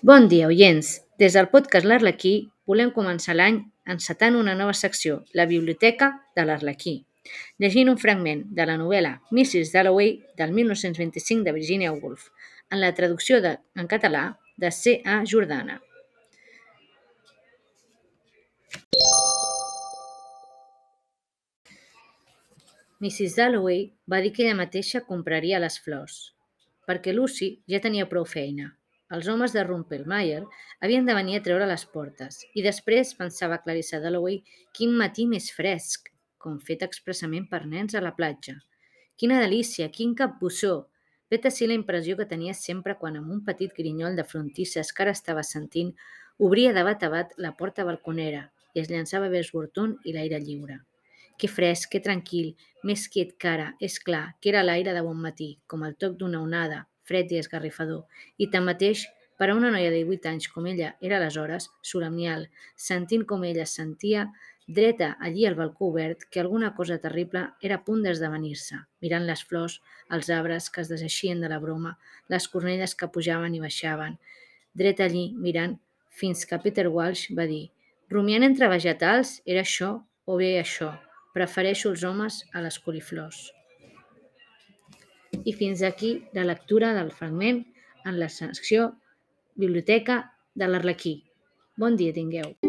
Bon dia, oients! Des del podcast L'Arlequí volem començar l'any encetant una nova secció, la Biblioteca de l'Arlequí, llegint un fragment de la novel·la Mrs. Dalloway del 1925 de Virginia Woolf, en la traducció de, en català de C. A. Jordana. Mrs. Dalloway va dir que ella mateixa compraria les flors, perquè Lucy ja tenia prou feina. Els homes de Rumpelmayer havien de venir a treure les portes, i després pensava Clarissa Dalloway quin matí més fresc, com fet expressament per nens a la platja. Quina delícia, quin capbussó! Vet ací la impressió que tenia sempre quan amb un petit grinyol de frontisses que ara estava sentint, obria de bat a bat la porta balconera i es llançava vers Burton i l'aire lliure. Que fresc, que tranquil, més quiet que ara, és clar, que era l'aire de bon matí, com el toc d'una onada, fred i esgarrifador, i tanmateix, per a una noia de 18 anys com ella era aleshores, solemnial, sentint com ella es sentia, dreta allí al balcó obert, que alguna cosa terrible era a punt d'esdevenir-se, mirant les flors, els arbres que es deseixien de la broma, les cornelles que pujaven i baixaven, dreta allí, mirant, fins que Peter Walsh va dir «Rumiant entre vegetals, era això o bé això, prefereixo els homes a les coliflors». I fins aquí la lectura del fragment en la secció Biblioteca de l'Arlequí. Bon dia tingueu.